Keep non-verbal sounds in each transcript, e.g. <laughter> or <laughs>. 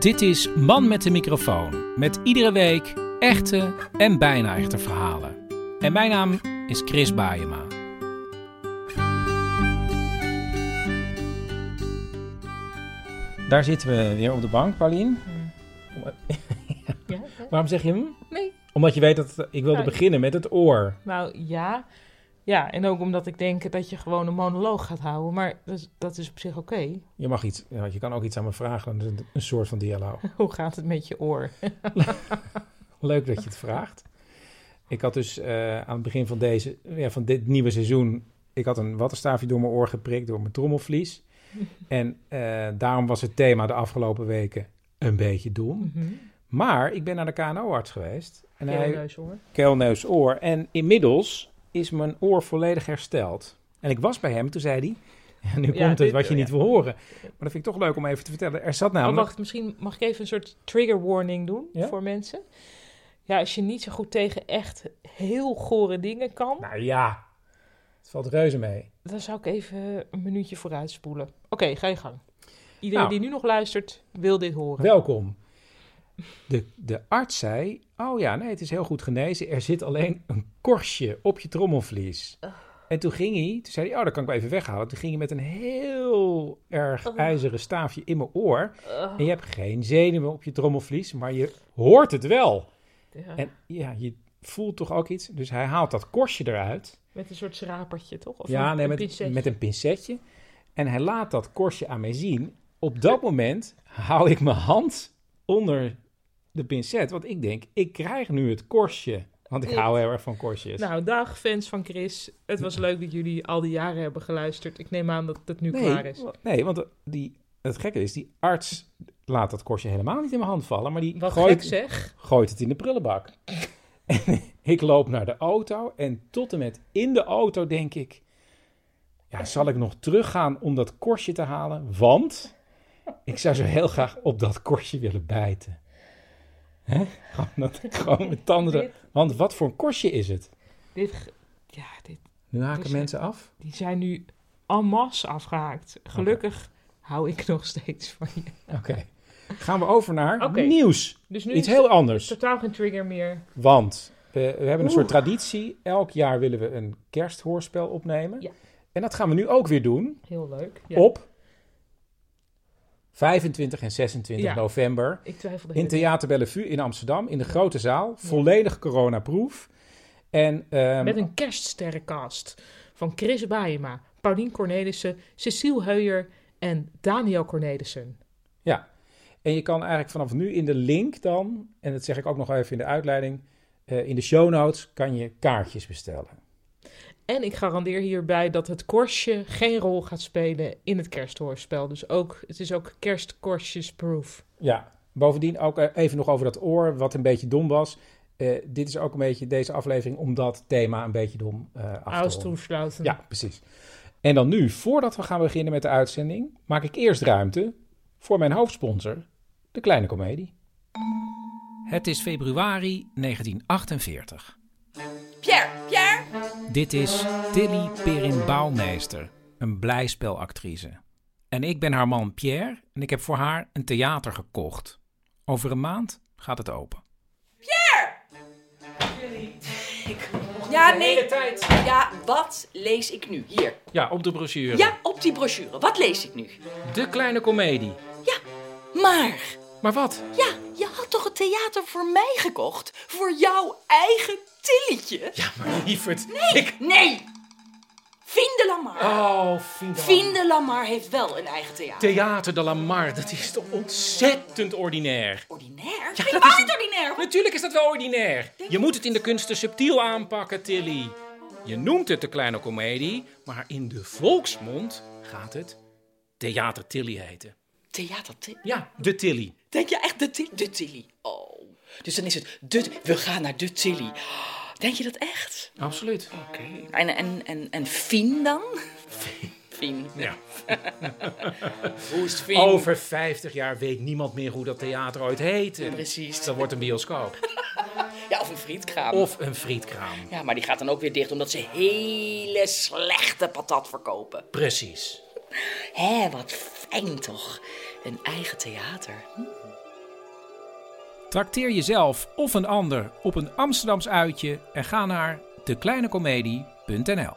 Dit is Man met de microfoon. Met iedere week echte en bijna echte verhalen. En mijn naam is Chris Baayema. Daar zitten we weer op de bank, Paulien. Ja, <laughs> Waarom zeg je hem? Nee. Omdat je weet dat ik wilde Ja. beginnen met het oor. Nou ja. Ja, en ook omdat ik denk dat je gewoon een monoloog gaat houden. Maar dat is, dat is op zich oké. Je mag iets, ja, je kan ook iets aan me vragen, het een soort van dialoog. <laughs> Hoe gaat het met je oor? <laughs> Leuk dat je het vraagt. Ik had dus eh, aan het begin van, deze, ja, van dit nieuwe seizoen... Ik had een wattenstaafje door mijn oor geprikt, door mijn trommelvlies. <laughs> En eh, daarom was het thema de afgelopen weken een beetje dom. Mhm. Maar ik ben naar de KNO-arts geweest. En oor. En inmiddels is mijn oor volledig hersteld. En ik was bij hem, toen zei hij... En nu Ja, komt het wat je ja. niet wil horen. Maar dat vind ik toch leuk om even te vertellen. Er zat Oh, namelijk... wacht, misschien mag ik even een soort trigger warning doen Ja? voor mensen. Ja, als je niet zo goed tegen echt heel gore dingen kan, Nou ja, het valt reuze mee. dan zou ik even een minuutje vooruit spoelen. Oké, ga je gang. Iedereen Nou. die nu nog luistert, wil dit horen. Welkom. De, de arts zei, oh ja, nee, het is heel goed genezen. Er zit alleen een korstje op je trommelvlies. En toen ging hij, toen zei hij, oh, dat kan ik wel even weghalen. Toen ging hij met een heel erg ijzeren staafje in mijn oor. En je hebt geen zenuwen op je trommelvlies, maar je hoort het wel. Ja, En ja, je voelt toch ook iets. Dus hij haalt dat korstje eruit. met een soort schrapertje, toch? Of ja, een, nee, een met, pincetje? met een pincetje. En hij laat dat korstje aan mij zien. Op dat moment haal ik mijn hand onder de pincet. Want ik denk, ik krijg nu het korstje. Want ik hou heel erg van korstjes. Nou, dag fans van Chris. Het was leuk dat jullie al die jaren hebben geluisterd. Ik neem aan dat het nu klaar is. nee, want die, het gekke is, die arts laat dat korstje helemaal niet in mijn hand vallen. Maar die Wat gooit, zeg. gooit het in de prullenbak. en <laughs> ik loop naar de auto. En tot en met in de auto denk ik... Ja, zal ik nog teruggaan om dat korstje te halen? Want ik zou zo heel graag op dat korstje willen bijten. Hè? Gewoon, dat, gewoon met tanden. Dit- Want wat voor een korstje is het? Dit, ja, dit, Nu haken Dus- mensen af. die zijn nu en masse afgehaakt. Gelukkig hou ik nog steeds van je. Oké. Gaan we over naar nieuws. Dus nu Iets is heel anders. totaal geen trigger meer. Want we, we hebben een soort traditie. Elk jaar willen we een kersthoorspel opnemen. Ja. En dat gaan we nu ook weer doen. Heel leuk. Ja, Op 25 en 26 Ja. november. Ik In. Theater Bellevue in Amsterdam. In de grote zaal. Volledig coronaproof. En ehm, Met een kerststerrencast van Chris Baayema, Paulien Cornelissen, Cecile Heuyer en Daniel Cornelissen. Ja, en je kan eigenlijk vanaf nu in de link dan, en dat zeg ik ook nog even in de uitleiding, eh, in de show notes kan je kaartjes bestellen. En ik garandeer hierbij dat het korstje geen rol gaat spelen in het kersthoorspel. Dus ook, het is ook kerstkorstjesproof. Ja, bovendien ook eh, even nog over dat oor, wat een beetje dom was. Eh, dit is ook een beetje deze aflevering om dat thema een beetje dom eh af te. Austroesluiten. Ja, precies. En dan nu, voordat we gaan beginnen met de uitzending, maak ik eerst ruimte voor mijn hoofdsponsor, de Kleine Comedie. Het is februari 1948. Pierre, Pierre! Dit is Tilly Perin Bouwmeester, een blijspelactrice. En ik ben haar man Pierre en ik heb voor haar een theater gekocht. Over een maand gaat het open. Ja, nee. tijd. Ja, wat lees ik nu? Hier. Ja, op de brochure. Ja, op die brochure. Wat lees ik nu? De kleine komedie. Maar, Maar wat? ja, je had toch het theater voor mij gekocht? Voor jouw eigen Tilletje? Ja, maar lieverd. Ik... Nee! Fien de Lamar. Oh, Fien de Fien de Lamar heeft wel een eigen theater. Theater de Lamar, dat is toch ontzettend ordinair. Ordinair? Ja, dat is- niet ordinair. Natuurlijk is dat wel ordinair. Je moet het in de kunsten subtiel aanpakken, Tilly. Je noemt het de kleine komedie, maar in de volksmond gaat het Theater Tilly heten. Theater Tilly. Ja, de Tilly. Denk je echt de, Ti- de Tilly? Oh. Dus dan is het de, we gaan naar de Tilly. Denk je dat echt? Absoluut. Oké. En, en, en, en Fien dan? <laughs> Fien. Ja. <laughs> Hoe is Fien? Over 50 jaar weet niemand meer hoe dat theater ooit heette. Precies. Dat wordt een bioscoop. Ja, of een frietkraam. Of een frietkraam. Ja, maar die gaat dan ook weer dicht omdat ze hele slechte patat verkopen. Precies. Hé, wat fijn toch? Een eigen theater. Hm? Trakteer jezelf of een ander op een Amsterdams uitje en ga naar dekleinecomedie.nl.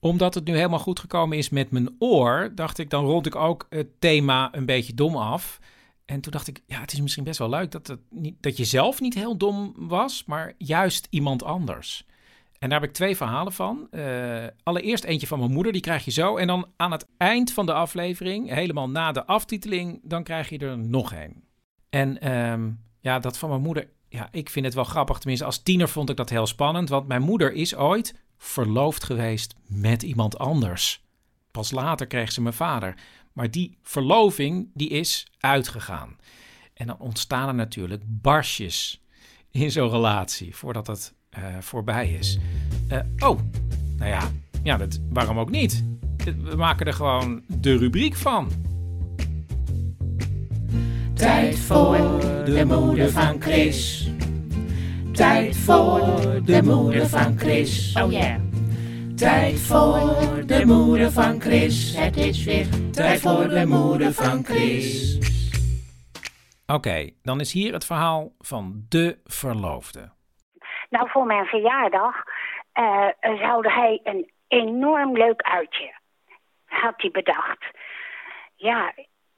Omdat het nu helemaal goed gekomen is met mijn oor, dacht ik dan rond ik ook het thema een beetje dom af. En toen dacht ik, ja, het is misschien best wel leuk dat, niet, dat je zelf niet heel dom was, maar juist iemand anders. En daar heb ik twee verhalen van. Eh, allereerst eentje van mijn moeder, die krijg je zo. En dan aan het eind van de aflevering, helemaal na de aftiteling, dan krijg je er nog één. En ehm, ja, dat van mijn moeder, ja, ik vind het wel grappig. Tenminste, als tiener vond ik dat heel spannend. Want mijn moeder is ooit verloofd geweest met iemand anders. Pas later kreeg ze mijn vader. Maar die verloving, die is uitgegaan. En dan ontstaan er natuurlijk barsjes in zo'n relatie, voordat het eh, voorbij is. Eh, oh, nou ja, ja dat, waarom ook niet? We maken er gewoon de rubriek van. Tijd voor de moeder van Chris. Tijd voor de moeder van Chris. Oh ja. Tijd voor de moeder van Chris. Het is weer tijd voor de moeder van Chris. Oké, dan is hier het verhaal van de verloofde. Nou, voor mijn verjaardag eh zou hij een enorm leuk uitje. Had hij bedacht. Ja,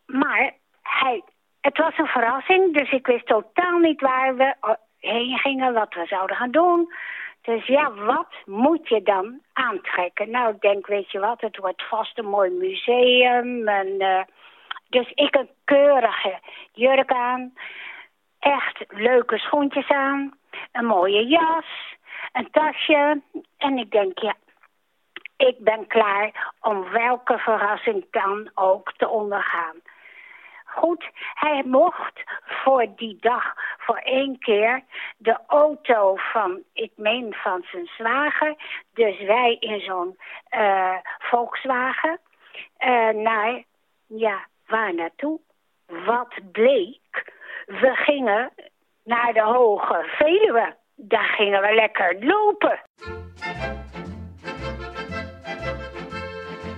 maar hij, het was een verrassing, dus ik wist totaal niet waar we eh, heen gingen, wat we zouden gaan doen. Dus ja, wat moet je dan aantrekken? Nou, ik denk, weet je wat, het wordt vast een mooi museum. En, eh, dus ik een keurige jurk aan. Echt leuke schoentjes aan. Een mooie jas. Een tasje. En ik denk, ja, ik ben klaar om welke verrassing dan ook te ondergaan. Goed, hij mocht voor die dag voor één keer de auto van, ik meen van zijn zwager, dus wij in zo'n eh, Volkswagen, eh, naar, ja, waar naartoe? Wat bleek? We gingen naar de Hoge Veluwe. Daar gingen we lekker lopen.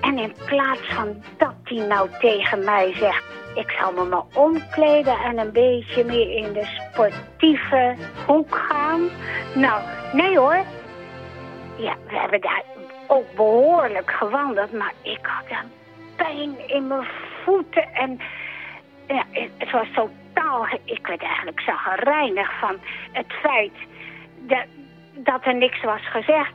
En in plaats van dat hij nou tegen mij zegt... ik zal me maar omkleden en een beetje meer in de sportieve hoek gaan. Nou, nee hoor. Ja, we hebben daar ook behoorlijk gewandeld... maar ik had een pijn in mijn voeten en... Ja, het was totaal... Ik werd eigenlijk zagrijnig van het feit dat, dat er niks was gezegd.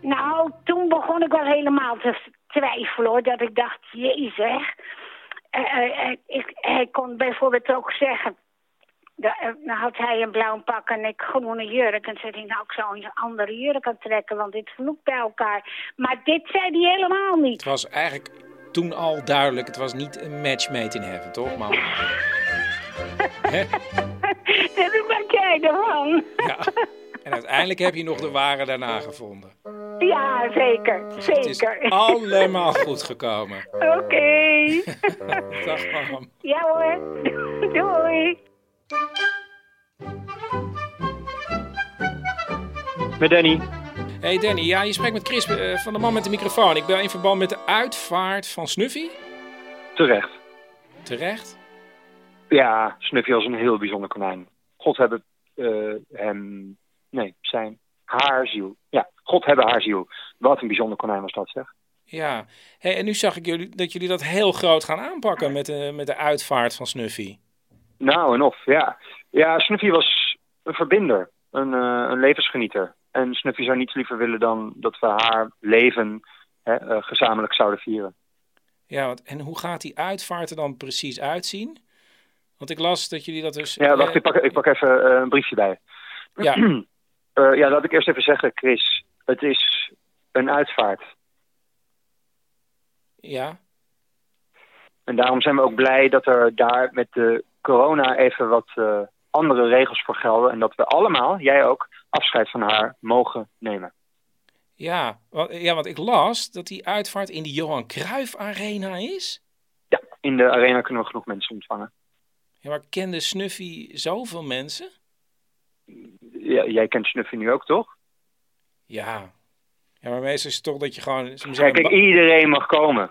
Nou, toen begon ik wel helemaal te twijfelen hoor. Dat ik dacht, jezus. Uh, uh, ik, hij kon bijvoorbeeld ook zeggen... Da, nou had hij een blauw pak en ik groene jurk. En zei hij, nou ik zou een andere jurk aantrekken, want dit vloekt bij elkaar. Maar dit zei hij helemaal niet. Het was eigenlijk toen al duidelijk, het was niet een match made in heaven, toch man? <laughs> Dat maak jij ervan. Ja. En uiteindelijk heb je nog de ware daarna gevonden. Ja, zeker. Dus het is zeker. allemaal goed gekomen. Oké. <laughs> Dag mam. Ja hoor. Doei. Met Danny. Hey Danny, ja, je spreekt met Chris eh, van de man met de microfoon. Ik ben in verband met de uitvaart van Snuffy. Terecht. Terecht? Ja, Snuffy was een heel bijzonder konijn. God hebben uh, hem... Nee, zijn... Haar ziel. Ja, God hebben haar ziel. Wat een bijzonder konijn was dat, zeg. Ja. Hey, en nu zag ik jullie, dat jullie dat heel groot gaan aanpakken met de, met de uitvaart van Snuffy. Nou, en of, ja. Ja, Snuffy was een verbinder. Een, uh, een levensgenieter. En Snuffy zou niets liever willen dan dat we haar leven hè, uh, gezamenlijk zouden vieren. Ja, want, en hoe gaat die uitvaart er dan precies uitzien? Want ik las dat jullie dat dus... Ja, wacht, ik pak, ik pak even uh, een briefje bij. Ja. uh, <clears throat> ja, laat ik eerst even zeggen, Chris. Het is een uitvaart. Ja. En daarom zijn we ook blij dat er daar met de corona even wat eh, andere regels voor gelden. En dat we allemaal, jij ook, afscheid van haar mogen nemen. Ja, wa- ja, want ik las dat die uitvaart in de Johan Cruijff Arena is. Ja, in de arena kunnen we genoeg mensen ontvangen. Ja, maar kende Snuffy zoveel mensen? Ja, jij kent Snuffy nu ook, toch? Ja. Ja, maar meestal is het toch dat je gewoon... Ja, kijk, iedereen mag komen.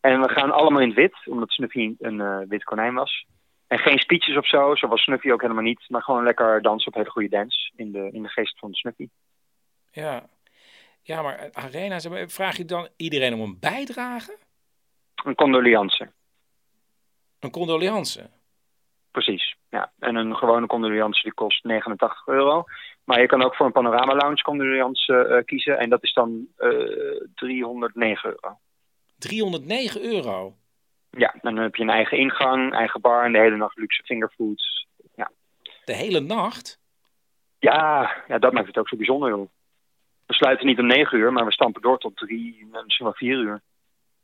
En we gaan allemaal in het wit, omdat Snuffy een eh, wit konijn was. En geen speeches of zo, zo was Snuffy ook helemaal niet. Maar gewoon lekker dansen op hele goede dance, in de, in de geest van Snuffy. Ja. Ja, maar eh, Arena, ze- vraag je dan iedereen om een bijdrage? Een condoliance, Een condolence? precies. Ja. En een gewone condoliance die kost 89 euro. Maar je kan ook voor een panorama lounge condoliance eh, kiezen. En dat is dan eh 309 euro. 309 euro. Ja, dan heb je een eigen ingang, eigen bar en de hele nacht luxe fingerfoods. Ja, De hele nacht? ja, ja dat maakt het ook zo bijzonder, joh. We sluiten niet om 9 uur, maar we stampen door tot 3, misschien wel 4 uur.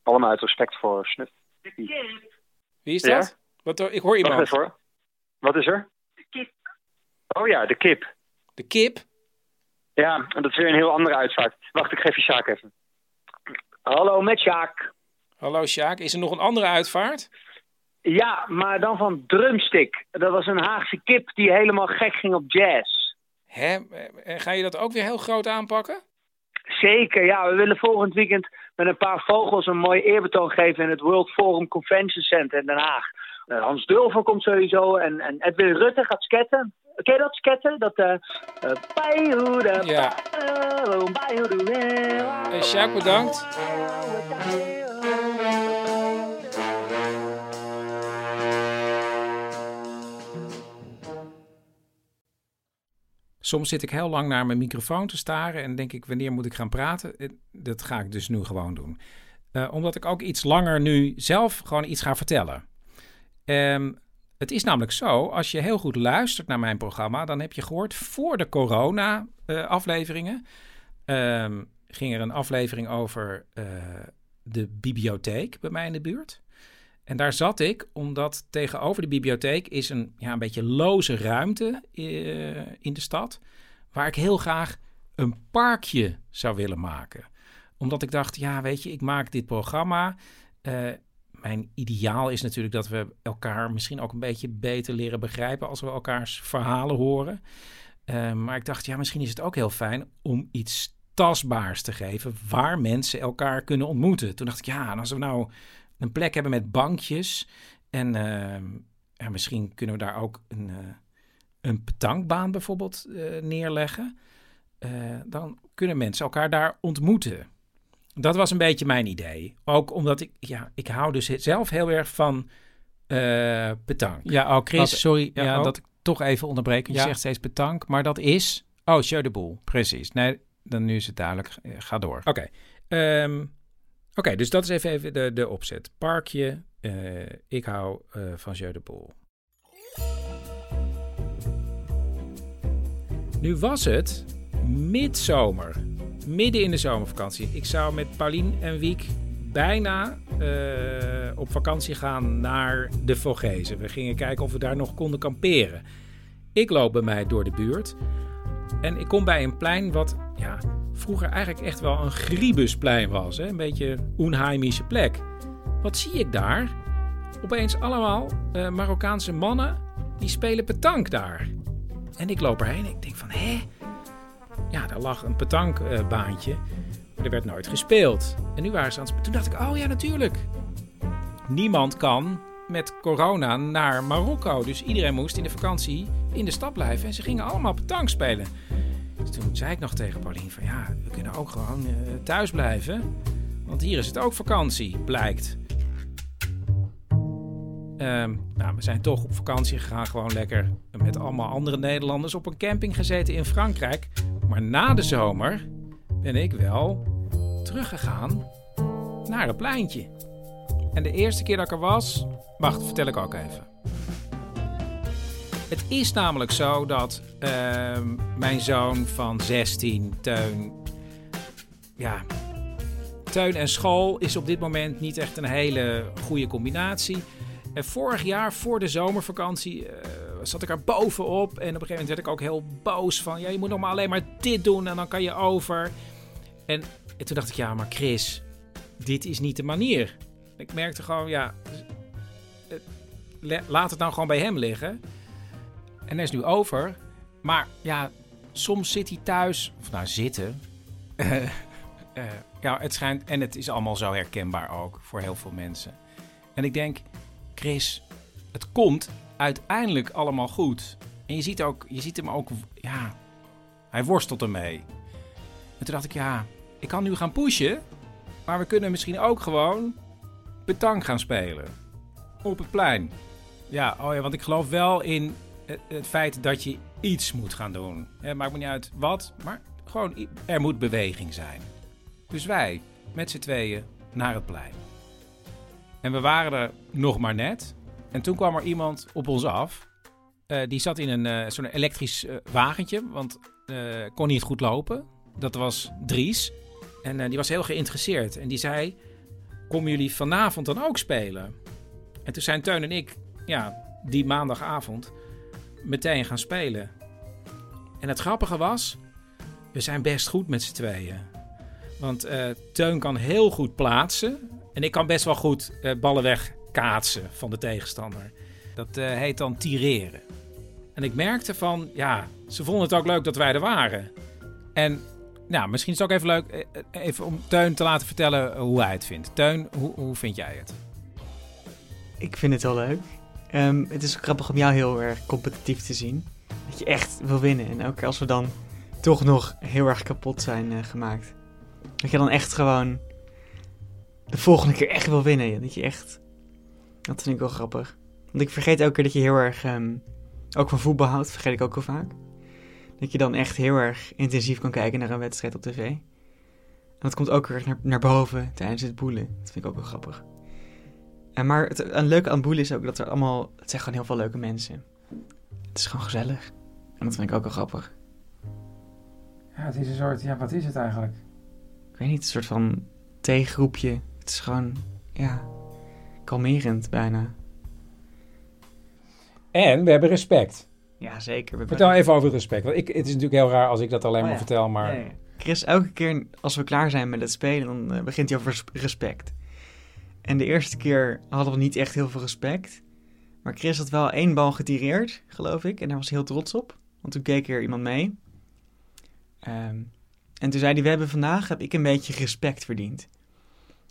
Allemaal uit respect voor Snuff. Wie is Ja? dat? Wat, ik hoor Wacht iemand. hoor. Wat is er? De kip. Oh ja, de kip. De kip? Ja, en dat is weer een heel andere uitvaart. Wacht, ik geef je Sjaak even. Hallo, met Sjaak. Hallo Sjaak, is er nog een andere uitvaart? Ja, maar dan van Drumstick. Dat was een Haagse kip die helemaal gek ging op jazz. Hè? En ga je dat ook weer heel groot aanpakken? Zeker, ja. We willen volgend weekend met een paar vogels een mooi eerbetoon geven in het World Forum Convention Center in Den Haag. Eh, Hans Dulver komt sowieso en, en Edwin Rutte gaat sketten. Ken je dat sketten? Dat Bijhoede, Ja. Eh, Sjaak, bedankt. Soms zit ik heel lang naar mijn microfoon te staren en denk ik, wanneer moet ik gaan praten? Eh, Dat ga ik dus nu gewoon doen. Eh, omdat ik ook iets langer nu zelf gewoon iets ga vertellen. Ehm, het is namelijk zo, als je heel goed luistert naar mijn programma, dan heb je gehoord voor de corona-afleveringen ehm, ging er een aflevering over eh, de bibliotheek bij mij in de buurt. En daar zat ik, omdat tegenover de bibliotheek is een, ja, een beetje loze ruimte eh, in de stad, waar ik heel graag een parkje zou willen maken. Omdat ik dacht, ja, weet je, ik maak dit programma. Eh, mijn ideaal is natuurlijk dat we elkaar misschien ook een beetje beter leren begrijpen als we elkaars verhalen horen. Eh, maar ik dacht, ja, misschien is het ook heel fijn om iets tastbaars te geven waar mensen elkaar kunnen ontmoeten. Toen dacht ik, ja, als we nou een plek hebben met bankjes en eh, ja, misschien kunnen we daar ook een, eh, een petankbaan bijvoorbeeld eh, neerleggen. Eh, dan kunnen mensen elkaar daar ontmoeten. Dat was een beetje mijn idee. Ook omdat ik, ja, ik hou dus zelf heel erg van petank. Ja, oh Chris, Wat- sorry ja, ja, oh. dat ik toch even onderbreek. Je Ja. zegt steeds betank, maar dat is... Oh, Jeu de Boel. Precies. Nee, dan nu is het duidelijk. Ga door. Oké. Ehm, Oké, dus dat is even, even de, de opzet. Parkje, eh, ik hou eh, van Jeu de. Nu was het midzomer, midden in de zomervakantie. Ik zou met Paulien en Wiek bijna eh, op vakantie gaan naar de Vogezen. We gingen kijken of we daar nog konden kamperen. Ik loop bij mij door de buurt en ik kom bij een plein wat ja, vroeger eigenlijk echt wel een griebusplein was. Hè? Een beetje onheimische plek. Wat zie ik daar? Opeens allemaal eh, Marokkaanse mannen die spelen petank daar. En ik loop erheen en ik denk van, hé? Ja, daar lag een petankbaantje, maar er werd nooit gespeeld. En nu waren ze aan het. Toen dacht ik, oh ja, natuurlijk. Niemand kan met corona naar Marokko. Dus iedereen moest in de vakantie in de stad blijven. En ze gingen allemaal petank spelen. Dus toen zei ik nog tegen Paulien van, ja, we kunnen ook gewoon eh, thuis blijven. Want hier is het ook vakantie, blijkt. Ehm, nou, we zijn toch op vakantie gegaan, gewoon lekker met allemaal andere Nederlanders op een camping gezeten in Frankrijk. Maar na de zomer ben ik wel teruggegaan naar het pleintje. En de eerste keer dat ik er was, wacht, vertel ik ook even. Het is namelijk zo dat ehm, mijn zoon van 16, Teun, ja, Teun en school is op dit moment niet echt een hele goede combinatie. En vorig jaar, voor de zomervakantie, eh, zat ik er bovenop. En op een gegeven moment werd ik ook heel boos van... Ja, je moet nog maar alleen maar dit doen en dan kan je over. En, en toen dacht ik, ja, maar Chris, dit is niet de manier. Ik merkte gewoon, ja... eh, Laat het nou gewoon bij hem liggen. En hij is nu over. Maar ja, soms zit hij thuis... Of nou, zitten... Eh, eh, ja, het schijnt... En het is allemaal zo herkenbaar ook voor heel veel mensen. En ik denk, Chris, het komt uiteindelijk allemaal goed. En je ziet, ook, je ziet hem ook, ja, hij worstelt ermee. En toen dacht ik, ja, ik kan nu gaan pushen, maar we kunnen misschien ook gewoon petang gaan spelen. Op het plein. Ja, oh ja, want ik geloof wel in het, feit dat je iets moet gaan doen. Het maakt niet uit wat, maar gewoon, er moet beweging zijn. Dus wij, met z'n tweeën, naar het plein. En we waren er nog maar net. En toen kwam er iemand op ons af. Eh, die zat in een eh, zo'n elektrisch eh, wagentje, want kon niet goed lopen. Dat was Dries. En die was heel geïnteresseerd. En die zei, komen jullie vanavond dan ook spelen? En toen zijn Teun en ik, ja, die maandagavond, meteen gaan spelen. En het grappige was, we zijn best goed met z'n tweeën. Want eh, Teun kan heel goed plaatsen. En ik kan best wel goed eh, ballen wegkaatsen van de tegenstander. Dat eh, heet dan tireren. En ik merkte van, ja, ze vonden het ook leuk dat wij er waren. En nou, misschien is het ook even leuk even om Teun te laten vertellen hoe hij het vindt. Teun, hoe, hoe vind jij het? Ik vind het heel leuk. Ehm, het is grappig om jou heel erg competitief te zien. Dat je echt wil winnen. En ook als we dan toch nog heel erg kapot zijn eh, gemaakt. Dat je dan echt gewoon de volgende keer echt wil winnen. Dat je echt... Dat vind ik wel grappig. Want ik vergeet elke keer dat je heel erg... ehm, ook van voetbal houdt, vergeet ik ook wel vaak. Dat je dan echt heel erg intensief kan kijken naar een wedstrijd op tv. En dat komt ook weer naar, naar boven tijdens het boelen. Dat vind ik ook wel grappig. En maar het, een leuke aan boelen is ook dat er allemaal... Het zijn gewoon heel veel leuke mensen. Het is gewoon gezellig. En dat vind ik ook wel grappig. Ja, het is een soort, ja, wat is het eigenlijk? Ik weet niet, een soort van theegroepje. Het is gewoon, ja, kalmerend bijna. En we hebben respect. Ja, zeker. We Vertel even over respect. Want ik, het is natuurlijk heel raar als ik dat alleen Oh maar ja. vertel, maar... Ja, ja. Chris, elke keer als we klaar zijn met het spelen, dan eh, begint hij over res- respect. En de eerste keer hadden we niet echt heel veel respect. Maar Chris had wel één bal getireerd, geloof ik. En daar was hij heel trots op. Want toen keek er iemand mee. Ehm, en toen zei hij, we hebben vandaag, heb ik een beetje respect verdiend.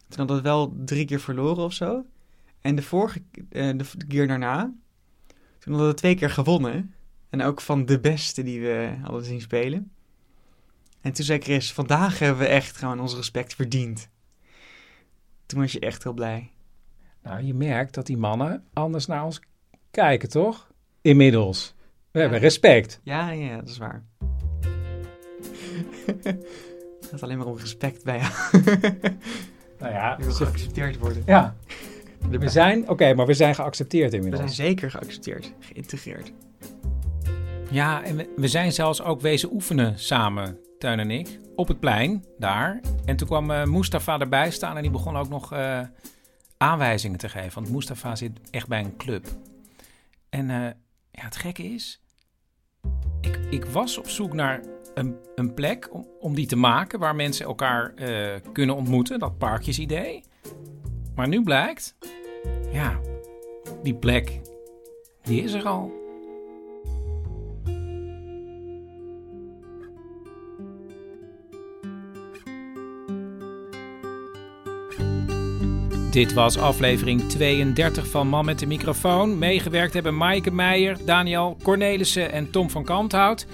Toen hadden we wel drie keer verloren of zo. En de vorige eh, de keer daarna, toen hadden we twee keer gewonnen. En ook van de beste die we hadden zien spelen. En toen zei Chris, vandaag hebben we echt gewoon ons respect verdiend. Toen was je echt heel blij. Nou, je merkt dat die mannen anders naar ons kijken, toch? Inmiddels. We hebben respect. Ja, ja, dat is waar. <laughs> Het gaat alleen maar om respect bij jou. <laughs> Nou ja, Je wil geaccepteerd worden. Ja. <laughs> We zijn, oké, maar we zijn geaccepteerd We inmiddels. zijn zeker geaccepteerd, geïntegreerd. Ja, en we, we zijn zelfs ook wezen oefenen samen, Tuin en ik, op het plein daar. En toen kwam eh, Mustafa erbij staan en die begon ook nog eh, aanwijzingen te geven. Want Mustafa zit echt bij een club. En eh, ja, het gekke is, ik, ik was op zoek naar een, een plek om, om die te maken waar mensen elkaar kunnen ontmoeten, dat parkjesidee. Maar nu blijkt, ja, die plek, die is er al. Dit was aflevering 32 van Man met de microfoon. Meegewerkt hebben Maaike Meijer, Daniel Cornelissen en Tom van Kanthout.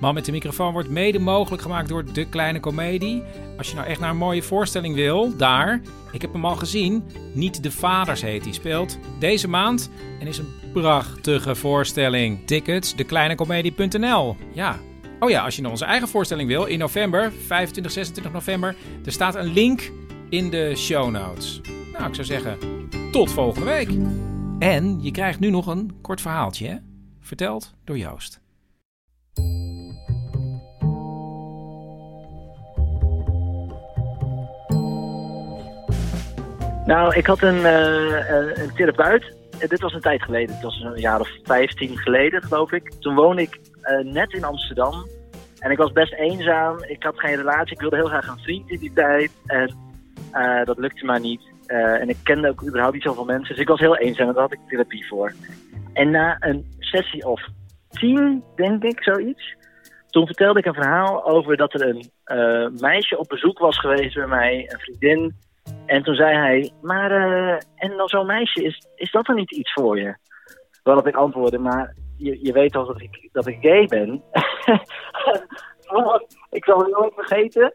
Man met de microfoon wordt mede mogelijk gemaakt door De Kleine Comedie. Als je nou echt naar een mooie voorstelling wil, daar, ik heb hem al gezien, Niet de Vaders heet die, speelt deze maand en is een prachtige voorstelling. Tickets, dekleinecomedie.nl. Ja. Oh ja, als je naar onze eigen voorstelling wil, in november, 25, 26 november, er staat een link in de show notes. Nou, ik zou zeggen, tot volgende week. En je krijgt nu nog een kort verhaaltje, hè? verteld door Joost. Nou, ik had een, uh, een therapeut. Dit was een tijd geleden. Het was een jaar of 15 geleden, geloof ik. Toen woonde ik uh, net in Amsterdam. En ik was best eenzaam. Ik had geen relatie. Ik wilde heel graag een vriend in die tijd. En uh, dat lukte maar niet. En ik kende ook überhaupt niet zoveel mensen. Dus ik was heel eenzaam. En daar had ik therapie voor. En na een sessie of tien, denk ik, zoiets. Toen vertelde ik een verhaal over dat er een meisje op bezoek was geweest bij mij. Een vriendin en toen zei hij, maar uh, en dan zo'n meisje, is, is dat dan niet iets voor je? Waarop ik antwoordde, maar je, je weet al dat ik, dat ik gay ben. <laughs> ik zal het nooit vergeten.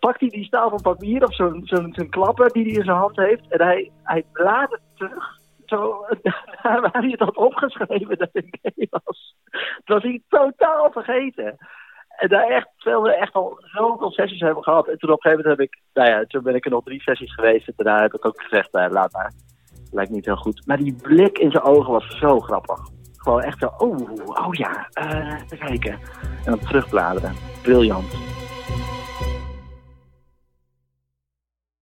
Pakt hij die staal van papier of zo'n zo'n klapper die hij in zijn hand heeft. En hij, hij bladert terug. Zo, <laughs> waar hij het had opgeschreven dat ik <laughs> gay was. Dat was hij totaal vergeten. En daar echt, we echt al zoveel sessies hebben gehad. En toen op een gegeven moment heb ik, nou ja, toen ben ik er nog drie sessies geweest. En daarna heb ik ook gezegd, nou, laat maar. Lijkt niet heel goed. Maar die blik in zijn ogen was zo grappig. Gewoon echt zo, oh, oh ja, uh, kijken. En dan terugbladeren. Briljant.